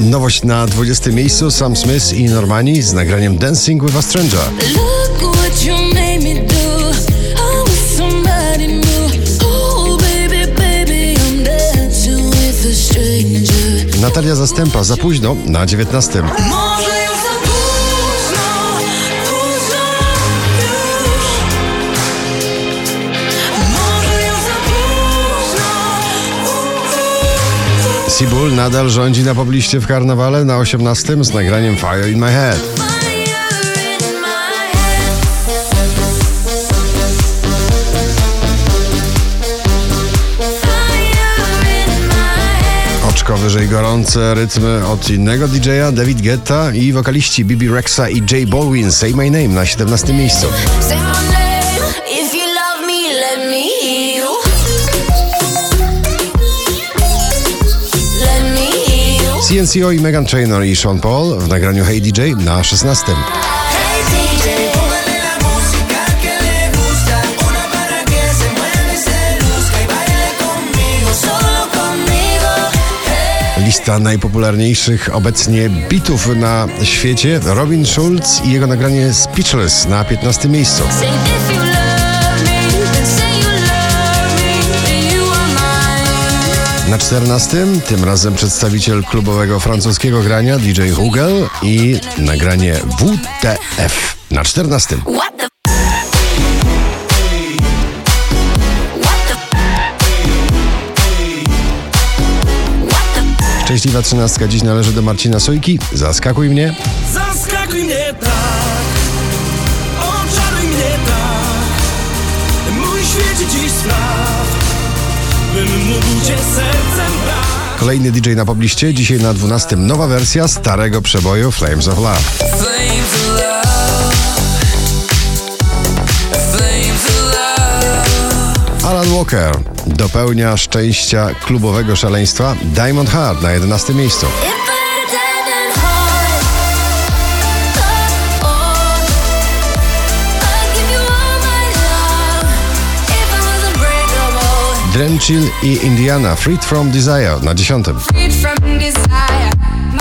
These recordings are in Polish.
Nowość na 20 miejscu Sam Smith i Normani z nagraniem Dancing with a Stranger. Oh. Natalia Zastępa za późno na 19. Sibul nadal rządzi na pobliście w karnawale na 18 z nagraniem Fire in My Head. Oczko wyżej gorące rytmy od innego DJ-a David Guetta i wokaliści Bibi Rexa i J Balwin Say My Name na 17 miejscu. CNCO i Megan Trainor i Sean Paul w nagraniu Hey DJ na 16. Hey DJ, Póngale la música que le gusta, una para que se mueva y se luzca y baile conmigo, solo conmigo. Lista najpopularniejszych obecnie bitów na świecie Robin Schulz i jego nagranie Speechless na 15 miejscu. Na 14 tym razem przedstawiciel klubowego francuskiego grania DJ Hugel i nagranie WTF na 14. What the? What the? What the? Szczęśliwa trzynastka dziś należy do Marcina Sojki. Zaskakuj mnie. Zaskakuj mnie tak, oczaruj mnie tak, mój świecie dziś spraw, bym mógł cię sercem brać. Kolejny DJ na pobliście. Dzisiaj na 12 nowa wersja starego przeboju Flames of Love. Flames of love, flames of love. Alan Walker dopełnia szczęścia klubowego szaleństwa Diamond Heart na 11 miejscu. Drenchill i Indiana Freed from Desire na 10. freed from desire.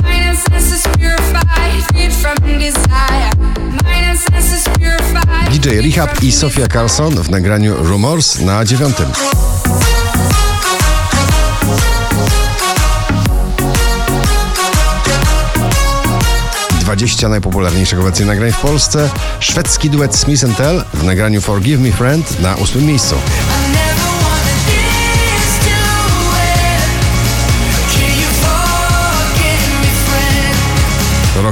Mind and senses purified, freed from desire. Mind and senses purified. DJ Rehab i Sofia Carlson w nagraniu Rumors na 9. 20 najpopularniejszych obecnie nagrań w Polsce. Szwedzki duet Smith Tell w nagraniu Forgive Me Friend na 8 miejscu.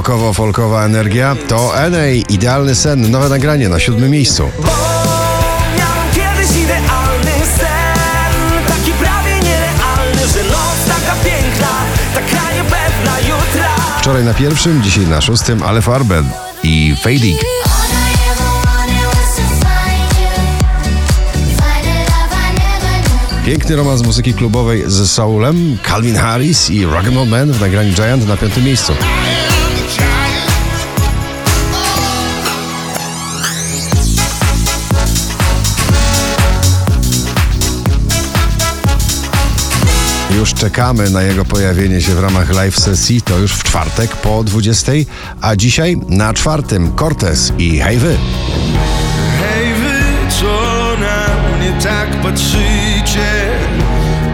Friend? Rockowo-folkowa energia to NA Idealny Sen, nowe nagranie na 7 miejscu. Bo miałem kiedyś idealny sen Taki prawie nierealny, że noc taka piękna Taka niepewna jutra Wczoraj na pierwszym, dzisiaj na szóstym, ale Farben i Fading. Piękny romans muzyki klubowej z Soulem, Calvin Harris i Rock'n'Roll Man w nagraniu Giant na piątym miejscu. Już czekamy na jego pojawienie się w ramach live sesji, to już w czwartek po 20, a dzisiaj na czwartym Cortez i Hej Wy. Hej wy, co na mnie tak patrzycie,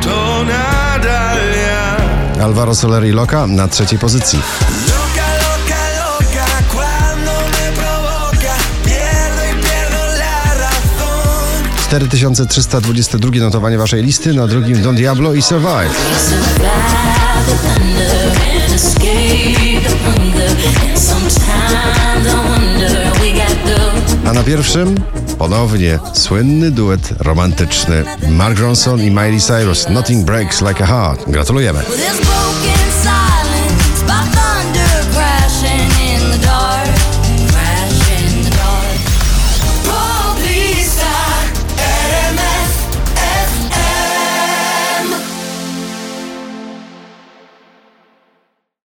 to nadal ja. Alvaro Soler i Loka na trzeciej pozycji. 4322 notowanie waszej listy, na drugim Don Diablo i Survive. A na pierwszym ponownie słynny duet romantyczny Mark Ronson i Miley Cyrus Nothing Breaks Like a Heart. Gratulujemy.